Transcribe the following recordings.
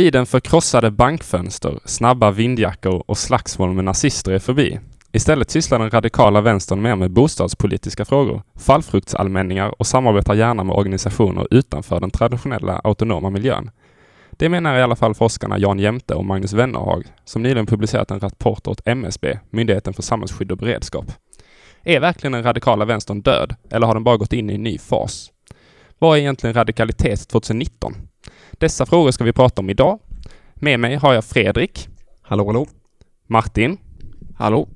Tiden för krossade bankfönster, snabba vindjackor och slagsmål med nazister är förbi. Istället sysslar den radikala vänstern mer med bostadspolitiska frågor, fallfruktsallmänningar och samarbetar gärna med organisationer utanför den traditionella autonoma miljön. Det menar i alla fall forskarna Jan Jämte och Magnus Wennerhag, som nyligen publicerat en rapport åt MSB, Myndigheten för samhällsskydd och beredskap. Är verkligen den radikala vänstern död, eller har den bara gått in i en ny fas? Vad är egentligen radikalitet 2019? Dessa frågor ska vi prata om idag. Med mig har jag Fredrik. Hallå, hallå. Martin. Hallå.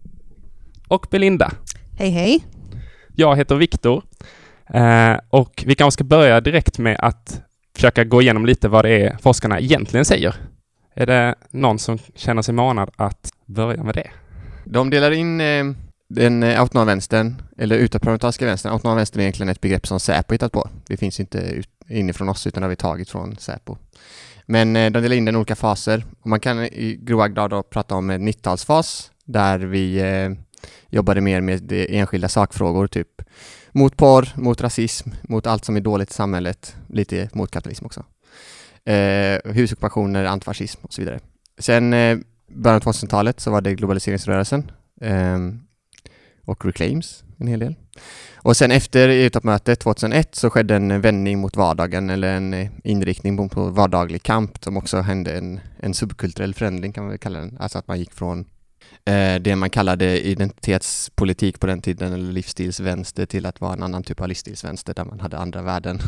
Och Belinda. Hej, hej. Jag heter Viktor. Eh, och vi kanske ska börja direkt med att försöka gå igenom lite vad det är forskarna egentligen säger. Är det någon som känner sig manad att börja med det? De delar in eh, den eh, autonoma vänstern, eller utomparlamentariska vänstern. Autonoma vänstern är egentligen ett begrepp som Säpo hittat på. Det finns inte ut, inifrån oss, utan det har vi tagit från Säpo. Men eh, de delar in den i olika faser. Och man kan i grova drag prata om en 90-talsfas, där vi eh, jobbade mer med enskilda sakfrågor, typ mot porr, mot rasism, mot allt som är dåligt i samhället, lite mot kapitalism också. Eh, husockupationer, antifascism och så vidare. Sen eh, början av 2000-talet så var det globaliseringsrörelsen eh, och reclaims en hel del. Och sen efter EU-toppmötet 2001 så skedde en vändning mot vardagen eller en inriktning på vardaglig kamp som också hände en, en subkulturell förändring kan man väl kalla den. Alltså att man gick från eh, det man kallade identitetspolitik på den tiden eller livsstilsvänster till att vara en annan typ av livsstilsvänster där man hade andra värden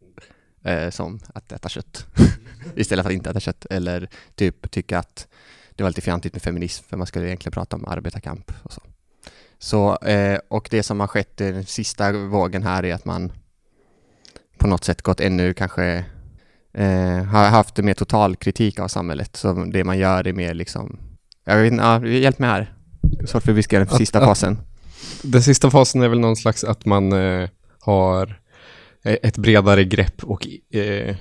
eh, som att äta kött istället för att inte äta kött eller typ tycka att det var lite fjantigt med feminism för man skulle egentligen prata om arbetarkamp och så. Så, eh, och det som har skett den sista vågen här är att man på något sätt gått ännu kanske eh, har haft mer total kritik av samhället. Så det man gör är mer liksom, jag vet inte, ja, hjälp mig här. Svårt för beskriva den sista att, fasen. Att, den sista fasen är väl någon slags att man eh, har ett bredare grepp och eh,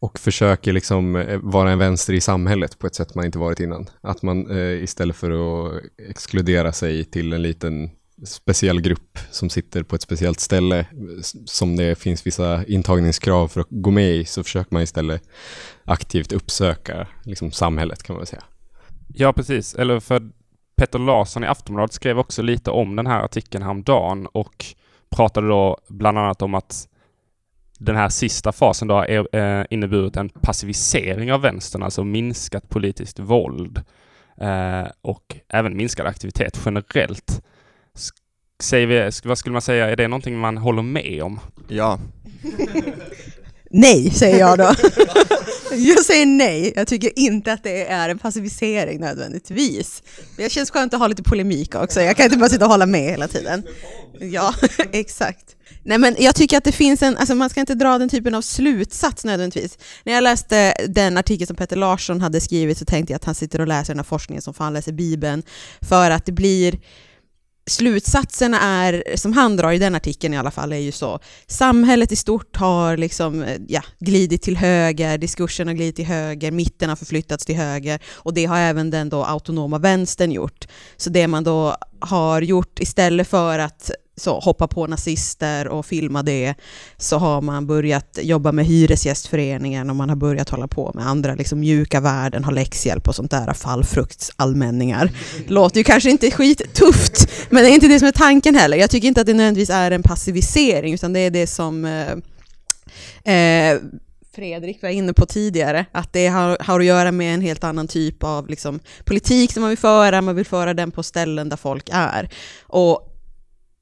och försöker liksom eh, vara en vänster i samhället på ett sätt man inte varit innan. Att man eh, istället för att exkludera sig till en liten speciell grupp som sitter på ett speciellt ställe som det finns vissa intagningskrav för att gå med i så försöker man istället aktivt uppsöka liksom, samhället kan man väl säga. Ja, precis. Eller för Petter Larsson i Aftonbladet skrev också lite om den här artikeln häromdagen och pratade då bland annat om att den här sista fasen då har eh, inneburit en passivisering av vänstern, alltså minskat politiskt våld eh, och även minskad aktivitet generellt. Säger vi, vad skulle man säga, är det någonting man håller med om? Ja. nej, säger jag då. jag säger nej. Jag tycker inte att det är en passivisering nödvändigtvis. Men det känns skönt att ha lite polemik också. Jag kan inte bara sitta och hålla med hela tiden. Ja, exakt. Nej men jag tycker att det finns en, alltså man ska inte dra den typen av slutsats nödvändigtvis. När jag läste den artikel som Peter Larsson hade skrivit så tänkte jag att han sitter och läser den här forskningen som fan läser Bibeln, för att det blir slutsatserna är, som han drar i den artikeln i alla fall, är ju så. Samhället i stort har liksom, eh, ja, glidit till höger, diskursen har glidit till höger, mitten har förflyttats till höger och det har även den då autonoma vänstern gjort. Så det man då har gjort istället för att så, hoppa på nazister och filma det, så har man börjat jobba med Hyresgästföreningen och man har börjat hålla på med andra liksom, mjuka värden, ha läxhjälp och sånt där, fallfruktsallmänningar. Låter ju kanske inte skittufft, men det är inte det som är tanken heller. Jag tycker inte att det nödvändigtvis är en passivisering, utan det är det som eh, eh, Fredrik var inne på tidigare, att det har, har, att göra med en helt annan typ av liksom, politik som man vill föra, man vill föra den på ställen där folk är. Och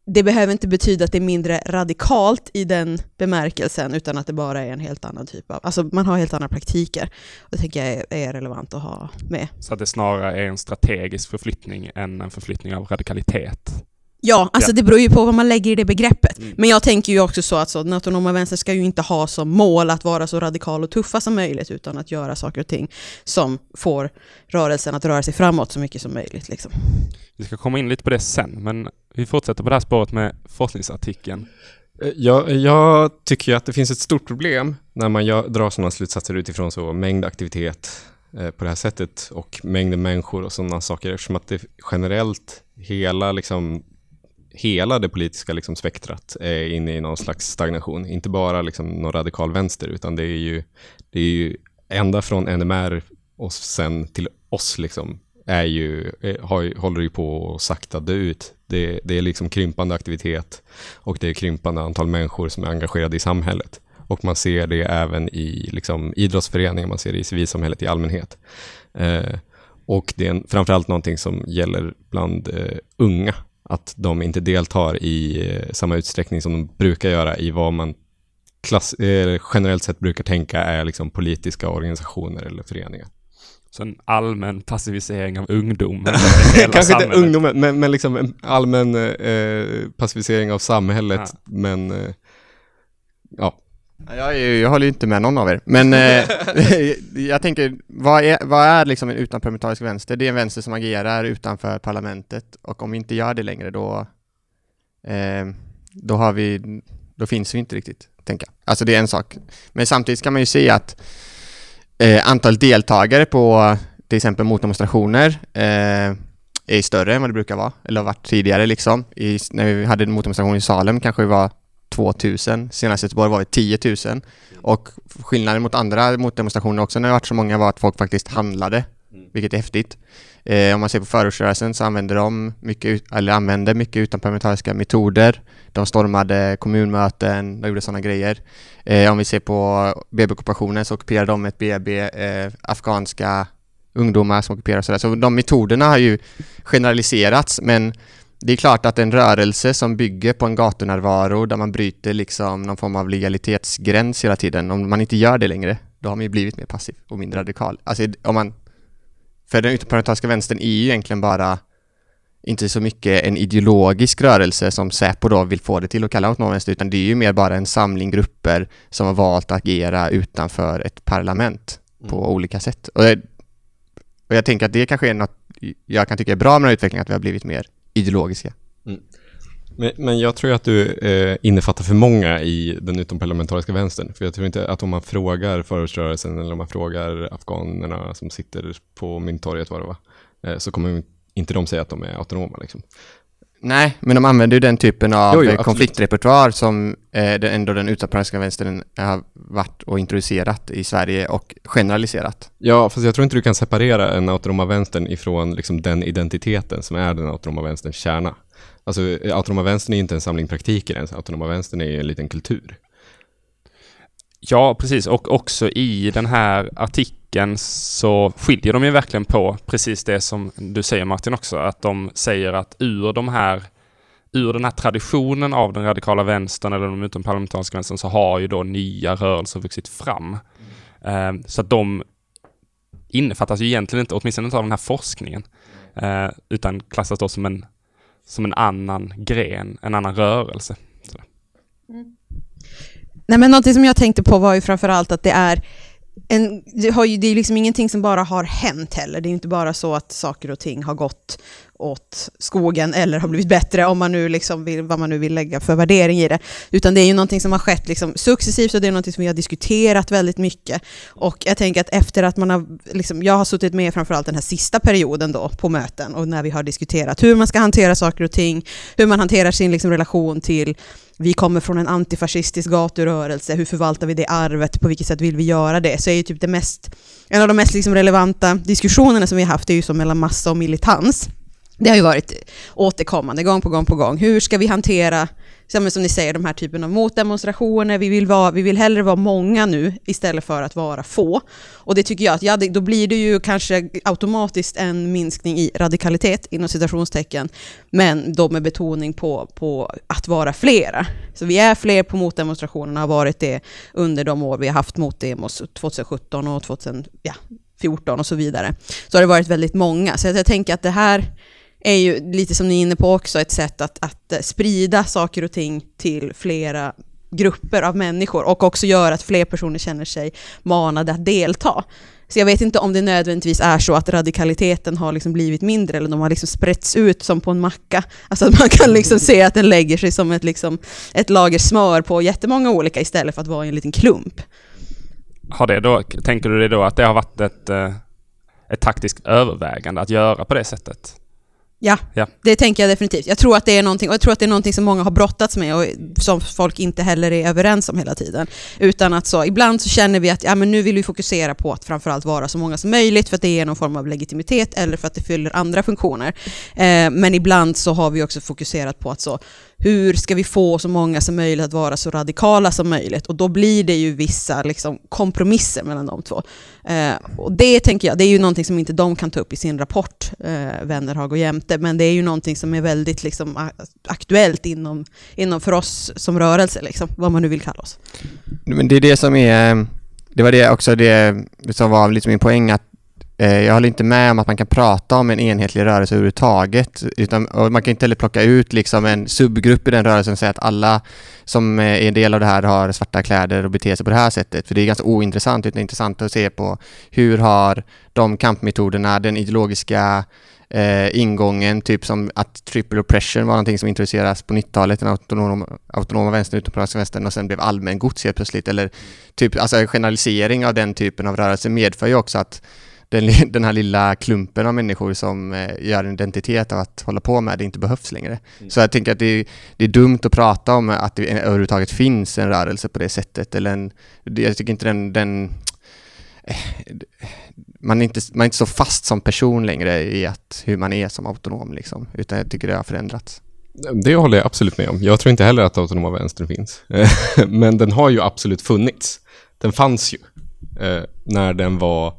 det behöver inte betyda att det är mindre radikalt i den bemärkelsen, utan att det bara är en helt annan typ av, alltså man har helt andra praktiker. Det tycker jag är, är relevant att ha med. Så att det snarare är en strategisk förflyttning än en förflyttning av radikalitet? Ja, alltså ja. det beror ju på vad man lägger i det begreppet. Mm. Men jag tänker ju också så att så, den autonoma vänstern ska ju inte ha som mål att vara så radikal och tuffa som möjligt, utan att göra saker och ting som får rörelsen att röra sig framåt så mycket som möjligt. Liksom. Vi ska komma in lite på det sen, men vi fortsätter på det här spåret med forskningsartikeln. Eh, jag, jag tycker att det finns ett stort problem när man gör, drar sådana slutsatser utifrån så mängd aktivitet eh, på det här sättet och mängden människor och sådana saker eftersom att det generellt hela liksom hela det politiska liksom spektrat eh, är inne i någon slags stagnation. Inte bara liksom någon radikal vänster, utan det är ju, det är ju ända från NMR och sen till oss liksom, är ju, eh, har, håller ju på att sakta dö ut. Det, det är liksom krympande aktivitet och det är krympande antal människor som är engagerade i samhället. Och man ser det även i liksom, idrottsföreningar, man ser det i civilsamhället i allmänhet. Eh, och det är en, framförallt någonting som gäller bland eh, unga, att de inte deltar i eh, samma utsträckning som de brukar göra i vad man klass, eh, generellt sett brukar tänka är liksom politiska organisationer eller föreningar. Så en allmän passivisering av ungdomen. Kanske inte ungdomen, men, men liksom en allmän eh, passivisering av samhället. Ja. Men eh, ja. Jag, jag håller inte med någon av er, men eh, jag tänker, vad är, vad är liksom en utanparlamentarisk vänster? Det är en vänster som agerar utanför parlamentet och om vi inte gör det längre då, eh, då har vi, då finns vi inte riktigt, tänker jag. Alltså det är en sak. Men samtidigt kan man ju se att eh, antalet deltagare på till exempel motdemonstrationer eh, är större än vad det brukar vara, eller har varit tidigare liksom. I, när vi hade en motdemonstration i Salem kanske det var 2000, senast i Göteborg var det 10 000. Och skillnaden mot andra motdemonstrationer också när det varit så många var att folk faktiskt handlade, vilket är häftigt. Eh, om man ser på förortsrörelsen så använder de mycket, eller använder mycket utanparlamentariska metoder. De stormade kommunmöten, de gjorde sådana grejer. Eh, om vi ser på BB-ockupationen så ockuperade de ett BB, eh, afghanska ungdomar som ockuperar sådär. Så de metoderna har ju generaliserats men det är klart att en rörelse som bygger på en gatunärvaro där man bryter liksom någon form av legalitetsgräns hela tiden, om man inte gör det längre, då har man ju blivit mer passiv och mindre radikal. Alltså om man... För den utomparlamentariska vänstern är ju egentligen bara inte så mycket en ideologisk rörelse som Säpo då vill få det till att kalla autonom vänster, utan det är ju mer bara en samling grupper som har valt att agera utanför ett parlament mm. på olika sätt. Och jag, och jag tänker att det kanske är något jag kan tycka är bra med den här utvecklingen, att vi har blivit mer ideologiska. Mm. Men, men, jag tror att du eh, innefattar för många i den utomparlamentariska vänstern. För jag tror inte att om man frågar förortsrörelsen eller om man frågar afghanerna som sitter på Mynttorget, var det var, eh, så kommer inte de säga att de är autonoma. Liksom. Nej, men de använder ju den typen av jo, jo, konfliktrepertoar som eh, ändå den utomparlamentariska vänstern har varit och introducerat i Sverige och generaliserat. Ja, fast jag tror inte du kan separera en autonoma vänstern ifrån liksom, den identiteten som är den autonoma vänsterns kärna. Alltså, autonoma vänstern är inte en samling praktiker ens, autonoma vänstern är en liten kultur. Ja, precis. Och också i den här artikeln så skiljer de ju verkligen på precis det som du säger Martin också, att de säger att ur de här ur den här traditionen av den radikala vänstern eller den utomparlamentariska vänstern så har ju då nya rörelser vuxit fram. Mm. så att de innefattas ju egentligen inte, åtminstone inte av den här forskningen, eh, utan klassas då som en, som en annan gren, en annan rörelse. Mm. Nej men någonting som jag tänkte på var ju framförallt att det är en, det, har ju, det är liksom ingenting som bara har hänt heller. Det är inte bara så att saker och ting har gått åt skogen eller har blivit bättre, om man nu liksom vill, vad man nu vill lägga för värdering i det. Utan det är ju någonting som har skett liksom successivt och det är någonting som vi har diskuterat väldigt mycket. Och jag tänker att efter att man har, liksom, jag har suttit med framförallt den här sista perioden då på möten och när vi har diskuterat hur man ska hantera saker och ting, hur man hanterar sin liksom, relation till vi kommer från en antifascistisk gaturörelse, hur förvaltar vi det arvet, på vilket sätt vill vi göra det? Så är ju typ det mest, en av de mest liksom relevanta diskussionerna som vi har haft är ju som mellan massa och militans. Det har ju varit återkommande gång på gång på gång. Hur ska vi hantera som, som ni säger, de här typen av motdemonstrationer. Vi vill, vara, vi vill hellre vara många nu istället för att vara få. Och det tycker jag att ja, då blir det ju kanske automatiskt en minskning i radikalitet inom citationstecken, men då med betoning på, på att vara flera. Så vi är fler på motdemonstrationerna, har varit det under de år vi har haft motdemos 2017 och 2014 och så vidare. Så har det varit väldigt många. Så jag tänker att det här är ju lite som ni är inne på också ett sätt att, att eh, sprida saker och ting till flera grupper av människor och också göra att fler personer känner sig manade att delta. Så jag vet inte om det nödvändigtvis är så att radikaliteten har liksom blivit mindre eller de har liksom sprätts ut som på en macka. Alltså att man kan liksom se att den lägger sig som ett, liksom, ett lager smör på jättemånga olika istället för att vara i en liten klump. Har det då, tänker du det då att det har varit ett, eh, ett taktiskt övervägande att göra på det sättet? Ja, Ja. det tänker jag definitivt. Jag tror att det är någonting, och jag tror att det är någonting som många har brottats med och som folk inte heller är överens om hela tiden. Utan att så, ibland så känner vi att ja, men nu vill vi fokusera på att framförallt vara så många som möjligt för att det ger någon form av legitimitet eller för att det fyller andra funktioner. Eh, men ibland så har vi också fokuserat på att så, hur ska vi få så många som möjligt att vara så radikala som möjligt? Och då blir det ju vissa liksom, kompromisser mellan de två. Eh, och det tänker jag, det är ju någonting som inte de kan ta upp i sin rapport, eh, Wennerhag och Jämte, men det är ju någonting som är väldigt liksom, aktuellt inom, inom för oss som rörelse, liksom, vad man nu vill kalla oss. Men det är det som är, det var det också det som var lite min poäng att Eh, jag håller inte med om att man kan prata om en enhetlig rörelse överhuvudtaget. Utan, och man kan inte heller plocka ut liksom en subgrupp i den rörelsen och säga att alla som eh, är en del av det här har svarta kläder och beter sig på det här sättet. För det är ganska ointressant. Utan det är intressant att se på hur har de kampmetoderna, den ideologiska eh, ingången, typ som att triple oppression var någonting som introduceras på 90-talet, den autonoma, autonoma vänstern, utomparlamentariska vänstern och sen blev allmän gods helt plötsligt. Eller typ, alltså generalisering av den typen av rörelse medför ju också att den, den här lilla klumpen av människor som eh, gör en identitet av att hålla på med det inte behövs längre. Så jag tänker att det är, det är dumt att prata om att det överhuvudtaget finns en rörelse på det sättet. Eller en, jag tycker inte den, den eh, man är, inte, man är inte så fast som person längre i att hur man är som autonom liksom, utan jag tycker det har förändrats. Det håller jag absolut med om. Jag tror inte heller att autonoma vänstern finns. Men den har ju absolut funnits. Den fanns ju eh, när den var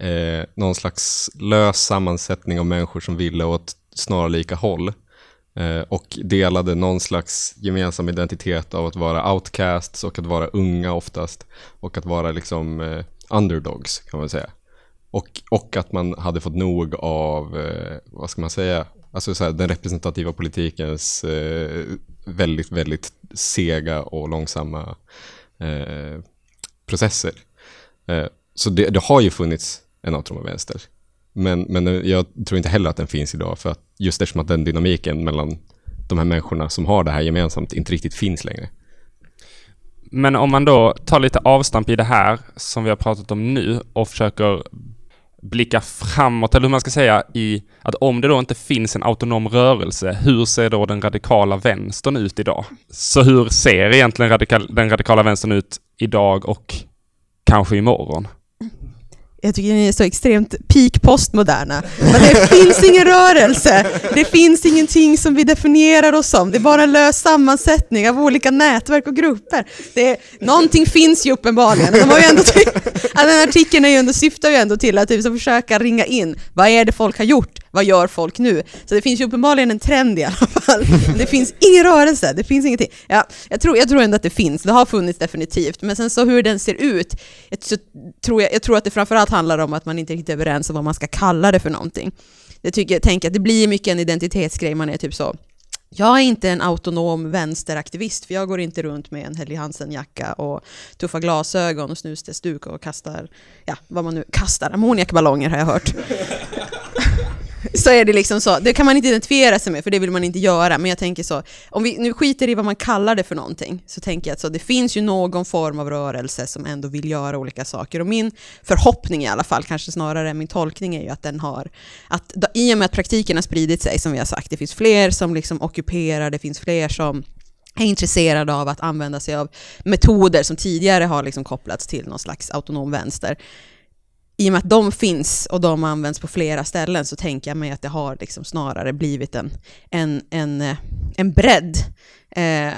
eh, någon slags lös sammansättning av människor som ville åt snarlika håll eh, och delade någon slags gemensam identitet av att vara outcasts och att vara unga oftast och att vara liksom eh, underdogs kan man säga. Och, och att man hade fått nog av, eh, vad ska man säga, alltså så här, den representativa politikens eh, väldigt, väldigt sega och långsamma eh, processer. Eh, så det, det har ju funnits en autonom vänster. Men, men jag tror inte heller att den finns idag för att just eftersom att den dynamiken mellan de här människorna som har det här gemensamt inte riktigt finns längre. Men om man då tar lite avstamp i det här som vi har pratat om nu och försöker blicka framåt, eller hur man ska säga, i att om det då inte finns en autonom rörelse, hur ser då den radikala vänstern ut idag? Så hur ser egentligen radikal, den radikala vänstern ut idag och kanske imorgon? Jag tycker ni är så extremt peak postmoderna. Men det finns ingen rörelse. Det finns ingenting som vi definierar oss som. Det är bara en lös sammansättning av olika nätverk och grupper. Det är, någonting finns ju uppenbarligen. De har ju ändå ty- den artikeln är ju ändå, syftar ju ändå till att typ, försöka ringa in. Vad är det folk har gjort? Vad gör folk nu? Så det finns ju uppenbarligen en trend i alla fall. Det finns ingen rörelse. Det finns ingenting. Ja, jag, tror, jag tror ändå att det finns. Det har funnits definitivt. Men sen så hur den ser ut, jag, så tror jag, jag tror att det framförallt handlar om att man inte är riktigt överens om vad man ska kalla det för någonting. Jag tycker, jag tänker att det blir mycket en identitetsgrej, man är typ så jag är inte en autonom vänsteraktivist, för jag går inte runt med en Helly Hansen-jacka och tuffa glasögon och snusduk och kastar, ja, vad man nu kastar, ammoniakballonger har jag hört. så är det liksom så, det kan man inte identifiera sig med för det vill man inte göra, men jag tänker så, om vi nu skiter i vad man kallar det för någonting, så tänker jag att så, det finns ju någon form av rörelse som ändå vill göra olika saker och min förhoppning i alla fall, kanske snarare min tolkning är ju att den har, att då- i och med att praktiken har spridit sig som vi har sagt, det finns fler som liksom ockuperar, det finns fler som är intresserade av att använda sig av metoder som tidigare har liksom kopplats till någon slags autonom vänster. I och med att de finns och de används på flera ställen så tänker jag mig att det har liksom snarare blivit en, en, en, eh, en bredd. Eh,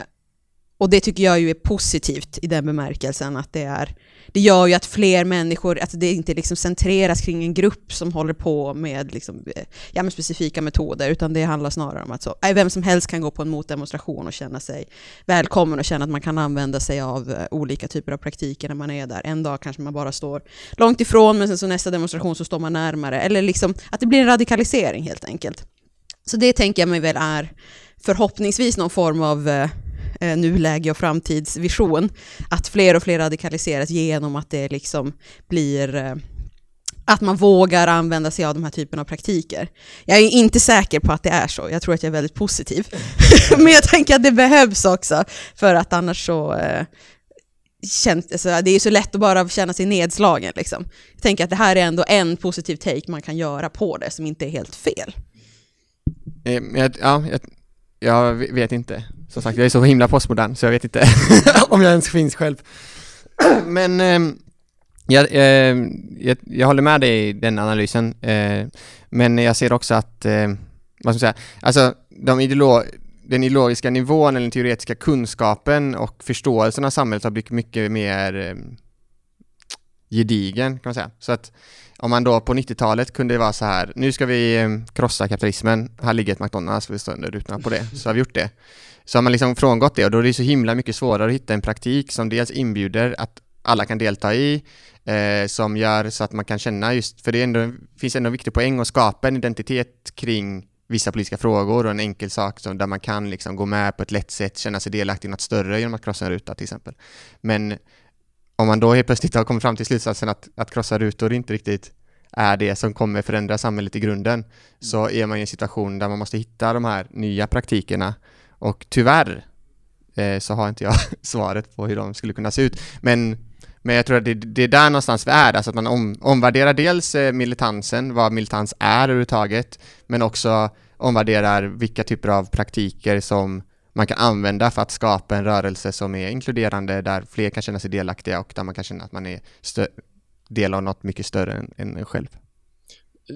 och det tycker jag ju är positivt i den bemärkelsen att det är det gör ju att fler människor, att det inte liksom centreras kring en grupp som håller på med, liksom, eh, ja, med specifika metoder, utan det handlar snarare om att så, eh, vem som helst kan gå på en motdemonstration och känna sig välkommen och känna att man kan använda sig av eh, olika typer av praktiker när man är där. En dag kanske man bara står långt ifrån, men sen så nästa demonstration så står man närmare, eller liksom att det blir en radikalisering helt enkelt. Så det tänker jag mig väl är förhoppningsvis någon form av eh, nuläge och framtidsvision. Att fler och fler radikaliseras genom att det liksom blir eh, att man vågar använda sig av de här typen av praktiker. Jag är inte säker på att det är så, jag tror att jag är väldigt positiv. Men jag tänker att det behövs också, för att annars så eh, känns, alltså, det är så lätt att bara känna sig nedslagen. Liksom. Jag tänker att det här är ändå en positiv take man kan göra på det som inte är helt fel. Eh, jag, ja, jag, jag vet inte. Som sagt, jag är så himla postmodern så jag vet inte om jag ens finns själv. Men eh, jag, eh, jag, jag, håller med dig i den analysen. Eh, men jag ser också att, eh, vad ska man säga, alltså de ideolo den ideologiska nivån eller den teoretiska kunskapen och förståelsen av samhället har blivit mycket mer eh, gedigen kan man säga. Så att om man då på 90-talet kunde vara så här, nu ska vi eh, krossa kapitalismen, här ligger ett McDonalds, vi står under rutorna på det, så har vi gjort det. Så har man liksom frångått det och då är det så himla mycket svårare att hitta en praktik som dels inbjuder att alla kan delta i, eh, som gör så att man kan känna just, för det ändå, finns ändå en viktig poäng att skapa en identitet kring vissa politiska frågor och en enkel sak som, där man kan liksom gå med på ett lätt sätt, känna sig delaktig i något större genom att krossa en ruta till exempel. Men om man då helt plötsligt har kommit fram till slutsatsen att, att krossa rutor inte riktigt är det som kommer förändra samhället i grunden, så är man i en situation där man måste hitta de här nya praktikerna. Och tyvärr eh, så har inte jag svaret på hur de skulle kunna se ut. Men, men jag tror att det, det är där någonstans vi är, alltså att man om, omvärderar dels eh, militansen, vad militans är överhuvudtaget, men också omvärderar vilka typer av praktiker som man kan använda för att skapa en rörelse som är inkluderande, där fler kan känna sig delaktiga och där man kan känna att man är del av något mycket större än, än en själv.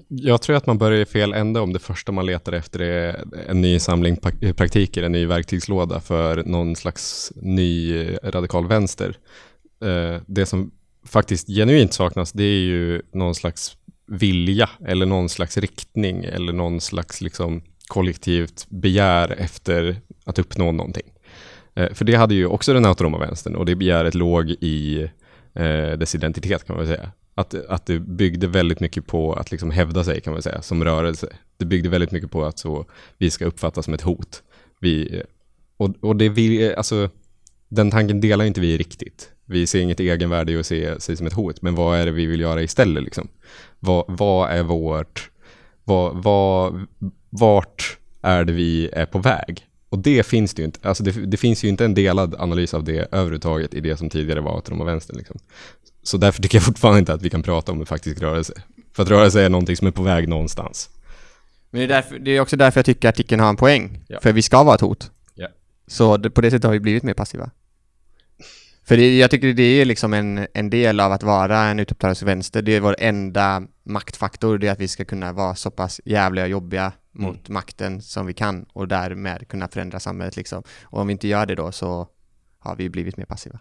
Jag tror att man börjar i fel ände om det första man letar efter är en ny samling praktiker, en ny verktygslåda för någon slags ny eh, radikal vänster. Eh, det som faktiskt genuint saknas, det är ju någon slags vilja eller någon slags riktning eller någon slags liksom kollektivt begär efter att uppnå någonting. Eh, för det hade ju också den autonoma vänstern och det begäret låg i eh, dess identitet kan man säga. Att, att det byggde väldigt mycket på att liksom hävda sig kan man säga som rörelse. Det byggde väldigt mycket på att så, vi ska uppfattas som ett hot. Vi, och, och det vi, alltså, den tanken delar inte vi riktigt. Vi ser inget egenvärde i att se sig som ett hot, men vad är det vi vill göra istället? Liksom? Vad, vad är vårt, vad, vad, vart är det vi är på väg? Och det finns det ju inte. Alltså det, det, finns ju inte en delad analys av det överhuvudtaget i det som tidigare var autonom och vänster. Liksom. Så därför tycker jag fortfarande inte att vi kan prata om en faktisk rörelse. För att rörelse är någonting som är på väg någonstans. Men det är, därför, det är också därför jag tycker artikeln har en poäng. Ja. För vi ska vara ett hot. Ja. Så det, på det sättet har vi blivit mer passiva. För det, jag tycker det är liksom en, en del av att vara en utåtrörelse Det är vår enda maktfaktor, det är att vi ska kunna vara så pass jävliga och jobbiga Mm. mot mm. makten som vi kan och därmed kunna förändra samhället liksom. Och om vi inte gör det då så har vi blivit mer passiva.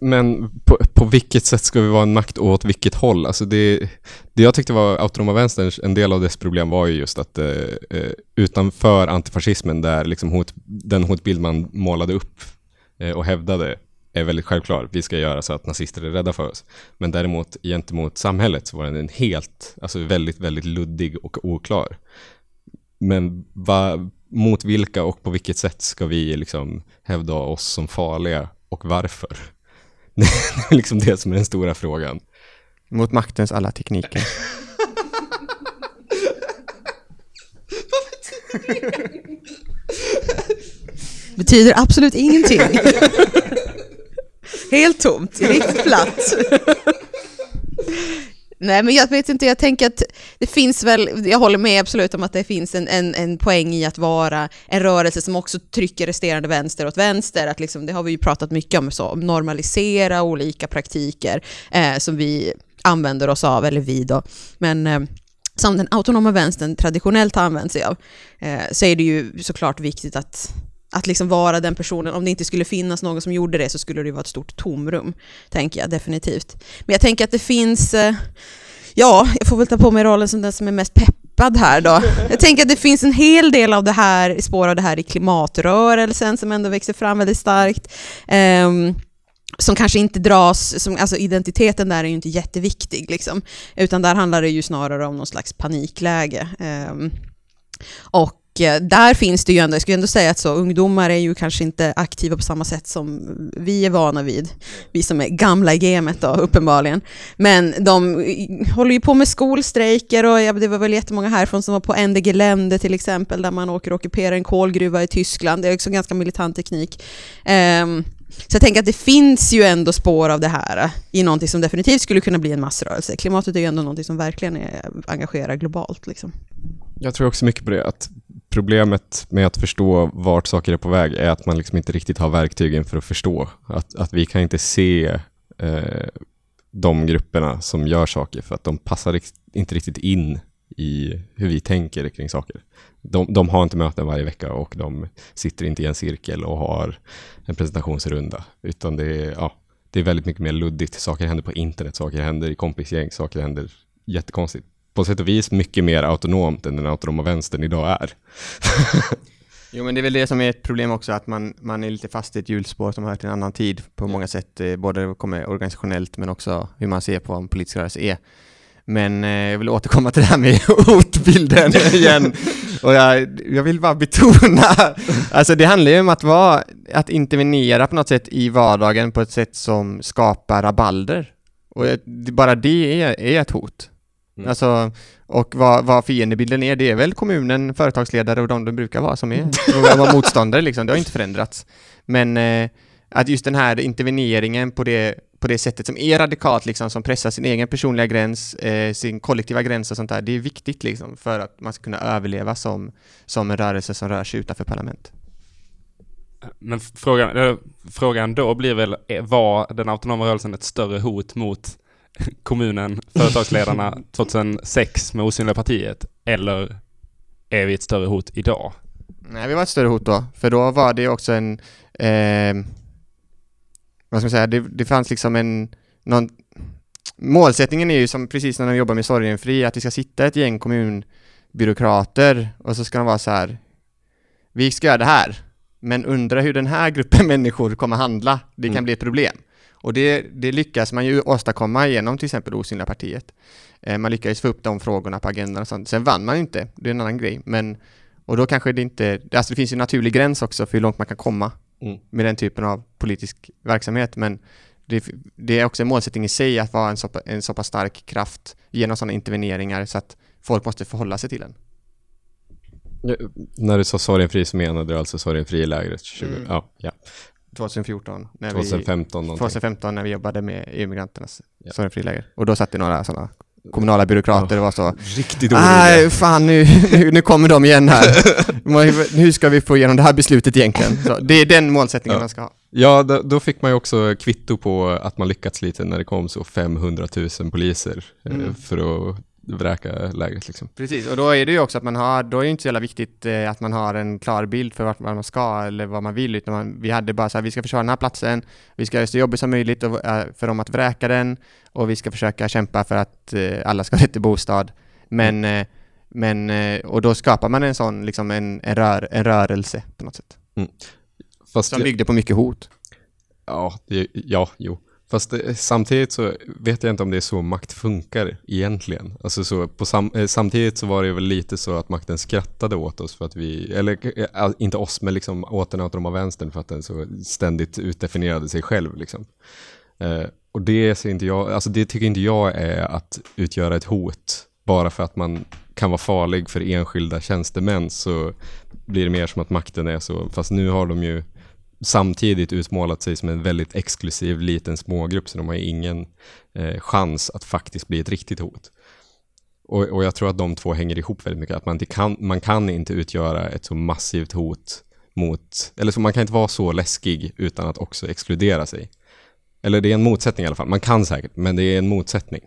Men, på, på, vilket sätt ska vi vara en makt och åt vilket håll? Alltså det, det jag tyckte var autonoma vänsterns, en del av dess problem var ju just att eh, eh, utanför antifascismen där liksom hot, den hotbild man målade upp eh, och hävdade är väldigt självklar. Vi ska göra så att nazister är rädda för oss. Men däremot gentemot samhället så var den en helt, alltså väldigt, väldigt luddig och oklar. Men va, mot vilka och på vilket sätt ska vi liksom hävda oss som farliga och varför? Det är liksom det som är den stora frågan. Mot maktens alla tekniker. Vad betyder det? betyder absolut ingenting. Helt tomt, riktigt platt. Nej men jag vet inte, jag tänker att det finns väl, jag håller med absolut om att det finns en, en, en poäng i att vara en rörelse som också trycker resterande vänster åt vänster, att liksom, det har vi ju pratat mycket om, så, normalisera olika praktiker eh, som vi använder oss av, eller vi då. Men eh, som den autonoma vänstern traditionellt har använt sig av, eh, så är det ju såklart viktigt att att liksom vara den personen, om det inte skulle finnas någon som gjorde det så skulle det vara ett stort tomrum, tänker jag definitivt. Men jag tänker att det finns, eh, ja, jag får väl ta på mig rollen som den som är mest peppad här då. Jag tänker att det finns en hel del av det här, spår av det här i klimatrörelsen som ändå växer fram väldigt starkt. Um, som kanske inte dras, som, alltså identiteten där är ju inte jätteviktig liksom, utan där handlar det ju snarare om någon slags panikläge. Um, och Eh, där finns det ju ändå, jag skulle ändå säga att så, ungdomar är ju kanske inte aktiva på samma sätt som vi är vana vid. Vi som är gamla i gamet då, uppenbarligen. Men de eh, håller ju på med skolstrejker och ja, det var väl jättemånga härifrån som var på Ende Gelände till exempel, där man åker och ockuperar en kolgruva i Tyskland. Det är också ganska militant teknik. Um, så jag tänker att det finns ju ändå spår av det här eh, i någonting som definitivt skulle kunna bli en massrörelse. Klimatet är ju ändå någonting som verkligen är, engagerar globalt. Liksom. Jag tror också mycket på det, att problemet med att förstå vart saker är på väg är att man liksom inte riktigt har verktygen för att förstå. Att, att vi kan inte se eh, de grupperna som gör saker för att de passar inte riktigt in i hur vi tänker kring saker. De, de, har inte möten varje vecka och de sitter inte i en cirkel och har en presentationsrunda, utan det är, ja, det är väldigt mycket mer luddigt. Saker händer på internet, saker händer i kompisgäng, saker händer jättekonstigt. På sätt och vis mycket mer autonomt än den autonoma vänstern idag är. Jo men det är väl det som är ett problem också, att man, man är lite fast i ett hjulspår som hör till en annan tid på många sätt, eh, både kommer organisationellt men också hur man ser på vad en politisk rörelse är. Men eh, jag vill återkomma till det här med hotbilden igen. Och jag, jag vill bara betona, alltså det handlar ju om att vara, att intervenera på något sätt i vardagen på ett sätt som skapar rabalder. Och bara det är, är ett hot. Mm. Alltså, och vad, vad fiendebilden är, det är väl kommunen, företagsledare och de de brukar vara som är vara motståndare liksom, det har inte förändrats. Men eh, att just den här interveneringen på det, på det sättet som är radikalt, liksom, som pressar sin egen personliga gräns, eh, sin kollektiva gräns och sånt där, det är viktigt liksom, för att man ska kunna överleva som, som en rörelse som rör sig utanför parlament. Men frågan, frågan då blir väl, var den autonoma rörelsen ett större hot mot kommunen, företagsledarna 2006 med Osynliga partiet, eller är vi ett större hot idag? Nej, vi var ett större hot då, för då var det också en eh, vad ska man säga, det, det fanns liksom en, någon, målsättningen är ju som precis när de jobbar med Sorgenfri, att det ska sitta ett gäng kommunbyråkrater och så ska de vara så här, vi ska göra det här, men undra hur den här gruppen människor kommer handla, det kan mm. bli ett problem. Och det, det, lyckas man ju åstadkomma genom till exempel Osynliga partiet. Eh, man lyckades få upp de frågorna på agendan och sånt. Sen vann man ju inte, det är en annan grej, men och då kanske det inte, alltså det finns ju en naturlig gräns också för hur långt man kan komma mm. med den typen av politisk verksamhet. Men det, det, är också en målsättning i sig att vara en så, en så pass stark kraft genom sådana interveneringar så att folk måste förhålla sig till den. När du sa sorgenfri så menade du alltså sorgenfri-lägret? Mm. Ja, ja. 2014. När 2015 vi, 2015 när vi jobbade med EU-migranternas ja. sorgenfri-läger. Och då satt det några sådana kommunala byråkrater var så Riktigt Nej, fan nu, nu, nu kommer de igen här. Hur ska vi få igenom det här beslutet egentligen? Så det är den målsättningen ja. man ska ha. Ja, då, då, fick man ju också kvitto på att man lyckats lite när det kom så 500 000 poliser eh, mm. för att vräka lägret liksom. Precis, och då är det ju också att man har, då är det inte så jävla viktigt eh, att man har en klar bild för vart man ska eller vad man vill, utan man, vi hade bara så här, vi ska försvara den här platsen, vi ska göra det så jobbigt som möjligt och, eh, för dem att vräka den och vi ska försöka kämpa för att eh, alla ska ha rätt till bostad. Men, mm. eh, men, eh, och då skapar man en sån, liksom en, en, rör, en rörelse på något sätt. Mm. Fast som byggde på mycket hot. Ja, det, ja, jo. Fast det, samtidigt så vet jag inte om det är så makt funkar egentligen. Alltså så på sam, eh, samtidigt så var det väl lite så att makten skrattade åt oss för att vi, eller eh, inte oss, men liksom åt den autonoma vänstern för att den så ständigt utdefinierade sig själv. Liksom. Eh, och det, ser inte jag, alltså det tycker inte jag är att utgöra ett hot. Bara för att man kan vara farlig för enskilda tjänstemän så blir det mer som att makten är så, fast nu har de ju samtidigt utmålat sig som en väldigt exklusiv liten smågrupp så de har ingen eh, chans att faktiskt bli ett riktigt hot. Och, och, jag tror att de två hänger ihop väldigt mycket. Att man, inte kan, man kan inte utgöra ett så massivt hot mot, eller så man kan inte vara så läskig utan att också exkludera sig. Eller det är en motsättning i alla fall. Man kan säkert, men det är en motsättning.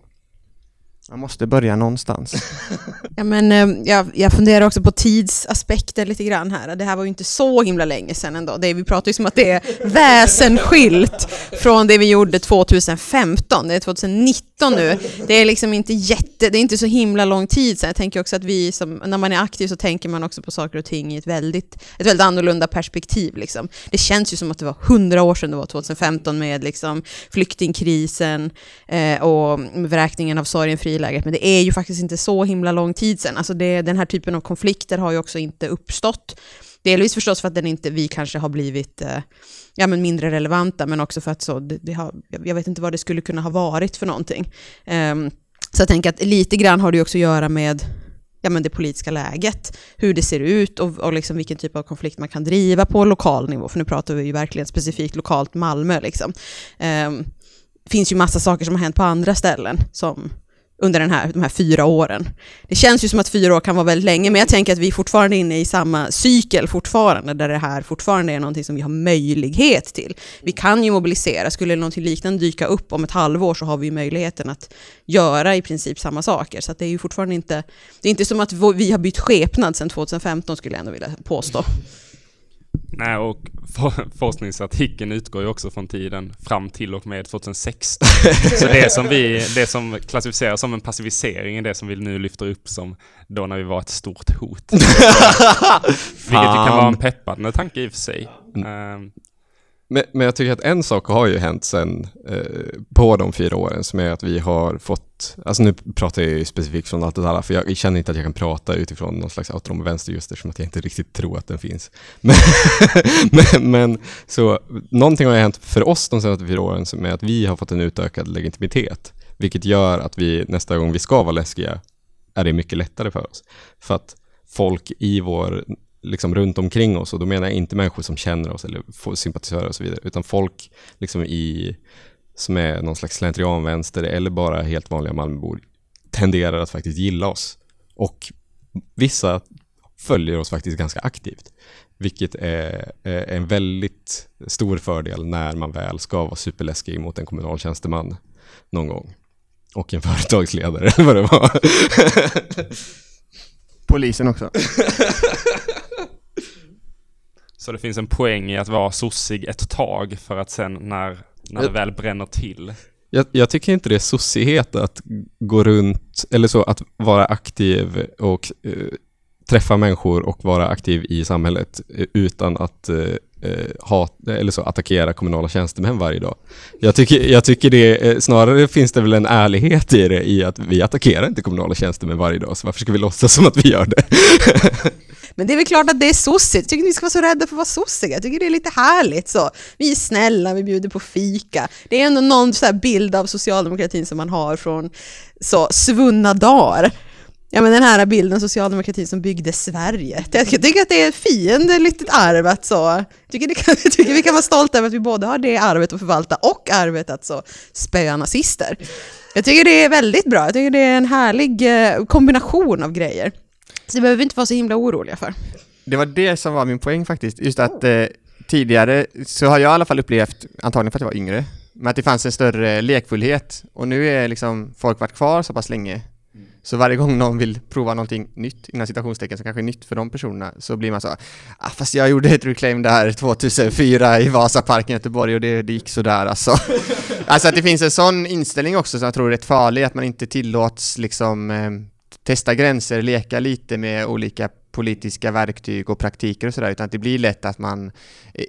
Man måste börja någonstans. ja, men, eh, jag, jag funderar också på tidsaspekter lite grann här. Det här var ju inte så himla länge sedan ändå. Det, vi pratar ju som att det är väsensskilt från det vi gjorde 2015. Det är 2019 nu. Det är liksom inte jätte, det är inte så himla lång tid sedan. Jag tänker också att vi som, när man är aktiv så tänker man också på saker och ting i ett väldigt, ett väldigt annorlunda perspektiv. Liksom. Det känns ju som att det var hundra år sedan det var 2015 med liksom flyktingkrisen eh, och vräkningen av sorgen läget, men det är ju faktiskt inte så himla lång tid sedan. Alltså det, den här typen av konflikter har ju också inte uppstått. Delvis förstås för att den inte, vi kanske har blivit eh, ja, men mindre relevanta, men också för att så, det, det har, jag vet inte vad det skulle kunna ha varit för någonting. Um, så jag tänker att lite grann har det också att göra med ja, men det politiska läget, hur det ser ut och, och liksom vilken typ av konflikt man kan driva på lokal nivå, för nu pratar vi ju verkligen specifikt lokalt Malmö. Liksom. Um, det finns ju massa saker som har hänt på andra ställen som under den här, de här fyra åren. Det känns ju som att fyra år kan vara väldigt länge, men jag tänker att vi är fortfarande inne i samma cykel fortfarande, där det här fortfarande är någonting som vi har möjlighet till. Vi kan ju mobilisera, skulle någonting liknande dyka upp om ett halvår så har vi ju möjligheten att göra i princip samma saker. Så det är ju fortfarande inte, det är inte som att vi har bytt skepnad sedan 2015 skulle jag ändå vilja påstå. Nej, och forskningsartikeln utgår ju också från tiden fram till och med 2016. Så det som vi, det som klassificeras som en passivisering är det som vi nu lyfter upp som då när vi var ett stort hot. Vilket ju kan vara en peppande tanke i och för sig. Mm. Men, men, jag tycker att en sak har ju hänt sen eh, på de fyra åren som är att vi har fått, alltså nu pratar jag ju specifikt från allt och alla för jag känner inte att jag kan prata utifrån någon slags autonom vänster just eftersom att jag inte riktigt tror att den finns. Men, men, men, så någonting har ju hänt för oss de senaste fyra åren som är att vi har fått en utökad legitimitet, vilket gör att vi nästa gång vi ska vara läskiga är det mycket lättare för oss. För att folk i vår liksom runt omkring oss och då menar jag inte människor som känner oss eller sympatisörer och så vidare utan folk liksom i som är någon slags slentrianvänster eller bara helt vanliga Malmöbor tenderar att faktiskt gilla oss. Och vissa följer oss faktiskt ganska aktivt. Vilket är, en väldigt stor fördel när man väl ska vara superläskig mot en kommunal tjänsteman någon gång. Och en företagsledare vad det var. Polisen också. Så det finns en poäng i att vara sossig ett tag för att sen när, när det väl bränner till. Jag, jag tycker inte det är sossighet att gå runt, eller så, att vara aktiv och uh, träffa människor och vara aktiv i samhället uh, utan att uh, ha, eller så, attackera kommunala tjänstemän varje dag. Jag tycker, jag tycker det, snarare finns det väl en ärlighet i det i att vi attackerar inte kommunala tjänstemän varje dag, så varför ska vi låtsas som att vi gör det? Men det är väl klart att det är sossigt. Jag tycker ni ska vara så rädda för att vara sossiga. Jag tycker det är lite härligt så. Vi är snälla, vi bjuder på fika. Det är ändå någon så bild av socialdemokratin som man har från så svunna dagar. Ja men den här bilden socialdemokratin som byggde Sverige. Jag tycker att det är ett fiendeligt arv att så. Jag tycker, kan, jag tycker vi kan vara stolta över att vi både har det arvet att förvalta och arvet att så spöa nazister. Jag tycker det är väldigt bra. Jag tycker det är en härlig eh, kombination av grejer. Så det behöver vi inte vara så himla oroliga för. Det var det som var min poäng faktiskt, just att eh, tidigare så har jag i alla fall upplevt, antagligen för att jag var yngre, men att det fanns en större lekfullhet och nu är liksom folk varit kvar så pass länge så varje gång någon vill prova någonting nytt, inom citationstecken, som kanske är nytt för de personerna, så blir man så ah, fast jag gjorde ett reclaim där 2004 i Vasaparken i Göteborg och det, det gick sådär alltså. alltså att det finns en sån inställning också som jag tror är rätt farlig, att man inte tillåts liksom eh, testa gränser, leka lite med olika politiska verktyg och praktiker och sådär, utan att det blir lätt att man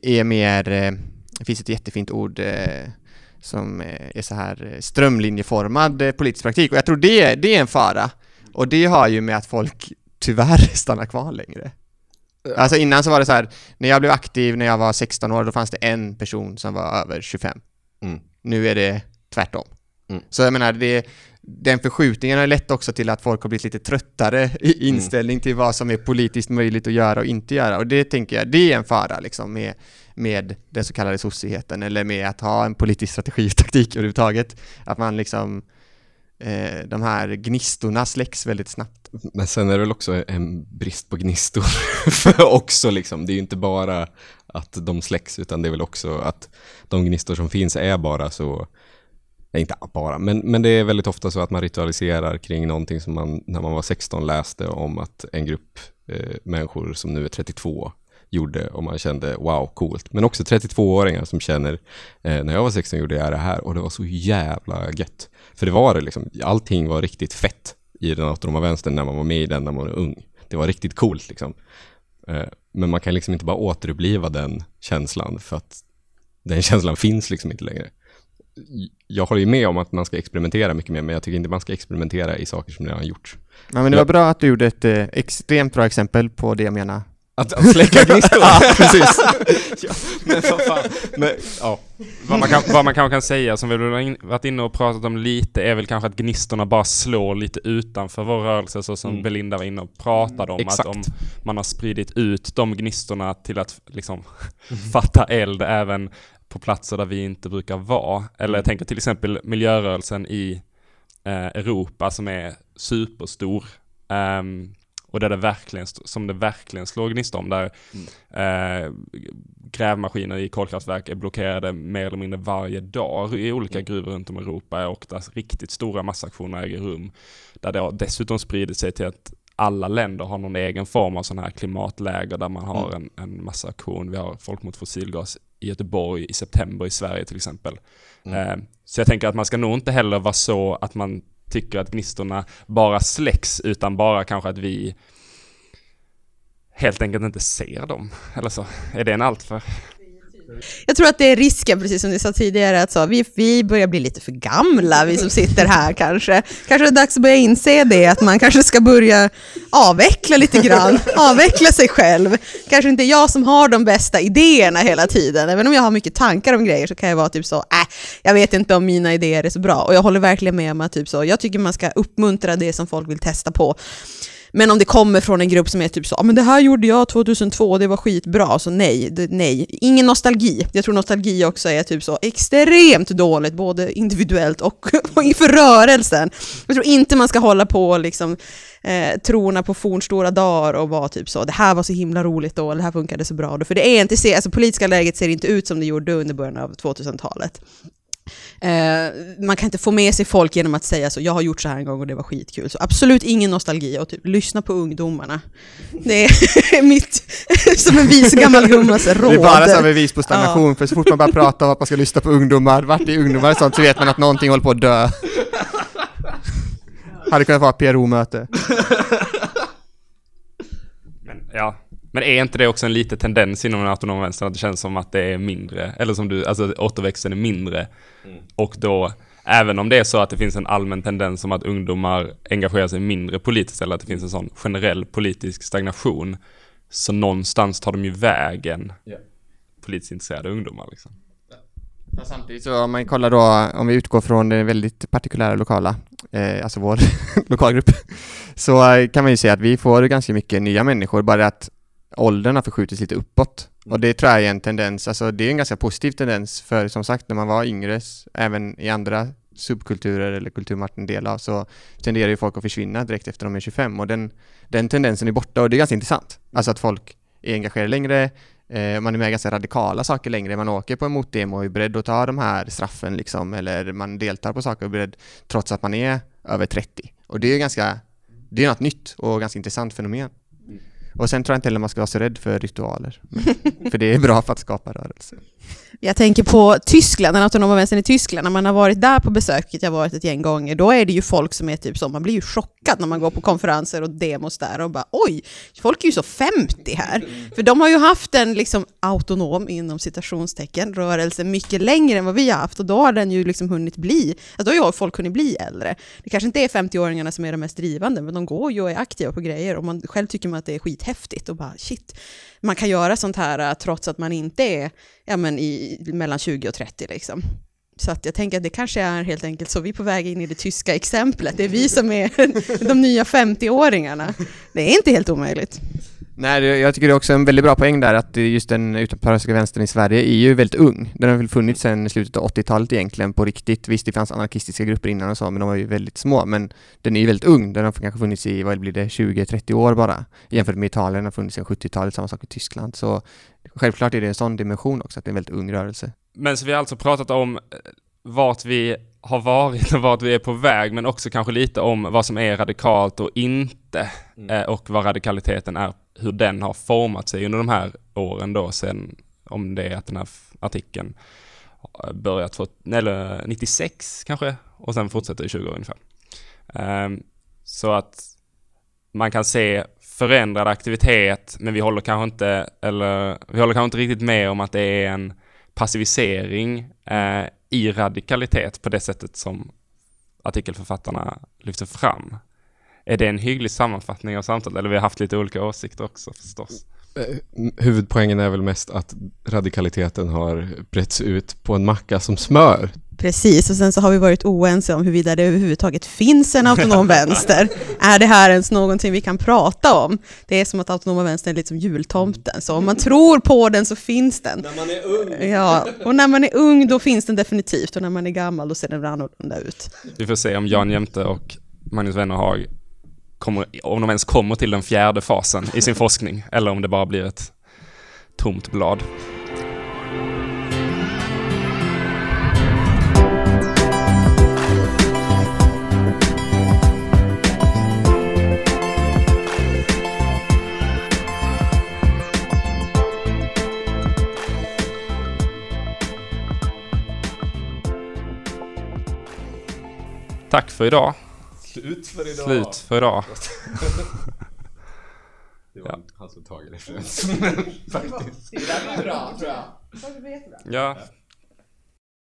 är mer, eh, det finns ett jättefint ord eh, som eh, är så här strömlinjeformad politisk praktik och jag tror det, det är en fara. Och det har ju med att folk tyvärr stannar kvar längre. Alltså innan så var det så här, när jag blev aktiv när jag var 16 år, då fanns det en person som var över 25. Mm. Nu är det tvärtom. Mm. Så jag menar, det, den förskjutningen har lett också till att folk har blivit lite tröttare i mm. inställning mm. till vad som är politiskt möjligt att göra och inte göra. Och det tänker jag, det är en fara liksom med, med den så kallade sossigheten eller med att ha en politisk strategi och taktik överhuvudtaget. Att man liksom eh, de här gnistorna släcks väldigt snabbt. Men sen är det väl också en brist på gnistor också liksom. Det är ju inte bara att de släcks utan det är väl också att de gnistor som finns är bara så Nej, inte bara, men, men det är väldigt ofta så att man ritualiserar kring någonting som man när man var 16 läste om att en grupp eh, människor som nu är 32 gjorde och man kände wow, coolt. Men också 32-åringar som känner eh, när jag var 16 gjorde jag det här och det var så jävla gött. För det var det liksom, allting var riktigt fett i den autonoma vänstern när man var med i den när man var ung. Det var riktigt coolt liksom. Eh, men man kan liksom inte bara återuppliva den känslan för att den känslan finns liksom inte längre jag håller ju med om att man ska experimentera mycket mer, men jag tycker inte man ska experimentera i saker som redan gjorts. Ja, men det var bra att du gjorde ett eh, extremt bra exempel på det jag menar. Att, att släcka gnistor? ja, precis. ja, men vad fan. Men, ja. vad, man kan, vad man kanske kan säga, som vi har varit inne och pratat om lite, är väl kanske att gnistorna bara slår lite utanför vår rörelse, så som mm. Belinda var inne och pratade om. Exakt. Att om man har spridit ut de gnistorna till att liksom fatta eld även på platser där vi inte brukar vara. Eller jag mm. tänker till exempel miljörörelsen i eh, Europa som är superstor. Um, och där det verkligen, som det verkligen slår gnista om där mm. eh, grävmaskiner i kolkraftverk är blockerade mer eller mindre varje dag i olika mm. gruvor runt om i Europa och där riktigt stora massaktioner äger rum. Där det har dessutom spridit sig till att alla länder har någon egen form av sådana här klimatläger där man har mm. en, en massa aktion. Vi har Folk mot fossilgas i Göteborg i september i Sverige till exempel. Mm. Eh, så jag tänker att man ska nog inte heller vara så att man tycker att gnistorna bara släcks utan bara kanske att vi helt enkelt inte ser dem. Eller så. Är det en alltför jag tror att det är risken, precis som ni sa tidigare, att så, vi, vi börjar bli lite för gamla, vi som sitter här kanske. Kanske är det dags att börja inse det, att man kanske ska börja avveckla lite grann, avveckla sig själv. Kanske inte jag som har de bästa idéerna hela tiden, även om jag har mycket tankar om grejer så kan jag vara typ så, äh, jag vet inte om mina idéer är så bra. Och jag håller verkligen med om att typ så, jag tycker man ska uppmuntra det som folk vill testa på. Men om det kommer från en grupp som är typ så, men det här gjorde jag 2002 och det var skitbra, så nej, det, nej. Ingen nostalgi. Jag tror nostalgi också är typ så extremt dåligt, både individuellt och, och inför rörelsen. Jag tror inte man ska hålla på liksom eh, trona på fornstora dagar och vara typ så, det här var så himla roligt då, det här funkade så bra då. För det är inte, alltså politiska läget ser inte ut som det gjorde under början av 2000-talet. Eh, man kan inte få med sig folk genom att säga så, jag har gjort så här en gång och det var skitkul. Så absolut ingen nostalgi och typ lyssna på ungdomarna. Det är mitt, som en vis gammal gummas råd. Det är bara som bevis på stagnation, ja. för så fort man bara pratar om att man ska lyssna på ungdomar, vart är ungdomar och sånt, så vet man att någonting håller på att dö. Hade kunnat vara PRO-möte. Men ja, men är inte det också en liten tendens inom den autonoma vänstern att det känns som att det är mindre, eller som du, alltså återväxten är mindre. Mm. Och då, även om det är så att det finns en allmän tendens som att ungdomar engagerar sig mindre politiskt eller att det finns en sån generell politisk stagnation, så någonstans tar de ju vägen yeah. politiskt intresserade ungdomar liksom. Ja, samtidigt så om man kollar då, om vi utgår från det väldigt partikulära lokala, eh, alltså vår lokalgrupp, så kan man ju säga att vi får ganska mycket nya människor, bara att åldern har förskjutits lite uppåt. Mm. Och det tror jag är en tendens, alltså det är en ganska positiv tendens för som sagt när man var yngre, även i andra subkulturer eller kulturer man en del av så tenderar ju folk att försvinna direkt efter de är 25 och den, den tendensen är borta och det är ganska intressant. Alltså att folk är engagerade längre, eh, man är med i ganska radikala saker längre, man åker på en motdemo och är beredd att ta de här straffen liksom, eller man deltar på saker och är beredd trots att man är över 30. Och det är ganska, det är något nytt och ganska intressant fenomen. Och sen tror jag inte heller man ska vara så rädd för ritualer. för det är bra för att skapa rörelse. Jag tänker på Tyskland, den autonoma vänstern i Tyskland, när man har varit där på besök, vilket jag varit ett gäng gånger, då är det ju folk som är typ så, man blir ju chockad när man går på konferenser och demos där och bara oj, folk är ju så 50 här. För de har ju haft en liksom autonom, inom citationstecken, rörelse mycket längre än vad vi har haft och då har den ju liksom hunnit bli, alltså då har ju folk hunnit bli äldre. Det kanske inte är 50-åringarna som är de mest drivande, men de går ju och är aktiva på grejer och man själv tycker man att det är skithäftigt och bara shit, man kan göra sånt här äh, trots att man inte är ja, men i, mellan 20 och 30 liksom. Så att jag tänker att det kanske är helt enkelt så vi är på väg in i det tyska exemplet. Det är vi som är de nya 50-åringarna. Det är inte helt omöjligt. Nej, jag tycker det är också en väldigt bra poäng där att just den utomparlamentariska vänstern i Sverige är ju väldigt ung. Den har väl funnits sedan slutet av 80-talet egentligen på riktigt. Visst, det fanns anarkistiska grupper innan och så, men de var ju väldigt små. Men den är ju väldigt ung. Den har kanske funnits i, vad blir det, 20-30 år bara. Jämfört med Italien, den har funnits sedan 70-talet, samma sak i Tyskland. Så självklart är det en sån dimension också, att det är en väldigt ung rörelse. Men så vi har alltså pratat om eh, vart vi har varit och vart vi är på väg, men också kanske lite om vad som är radikalt och inte mm. Eh, och vad radikaliteten är hur den har format sig under de här åren då sen, om det är att den här artikeln börjat, eller 96 kanske, och sen fortsätter i 20 år ungefär. Um, så att man kan se förändrad aktivitet, men vi håller kanske inte, eller vi håller kanske inte riktigt med om att det är en passivisering eh, i radikalitet på det sättet som artikelförfattarna lyfter fram. Är det en hygglig sammanfattning av samtalet? Eller vi har haft lite olika åsikter också förstås. Eh, huvudpoängen är väl mest att radikaliteten har bretts ut på en macka som smör Precis, och sen så har vi varit oense om huruvida det överhuvudtaget finns en autonom vänster. Är det här ens någonting vi kan prata om? Det är som att autonoma vänstern är lite som jultomten, så om man tror på den så finns den. När man är ung. Ja, och när man är ung då finns den definitivt och när man är gammal då ser den annorlunda ut. Vi får se om Jan Jämte och Magnus Wennerhag kommer, om de ens kommer till den fjärde fasen i sin forskning, eller om det bara blir ett tomt blad. Tack för idag. Slut för idag. Slut för idag. Det var han som tagit referens. Det där blir bra tror jag. Ja,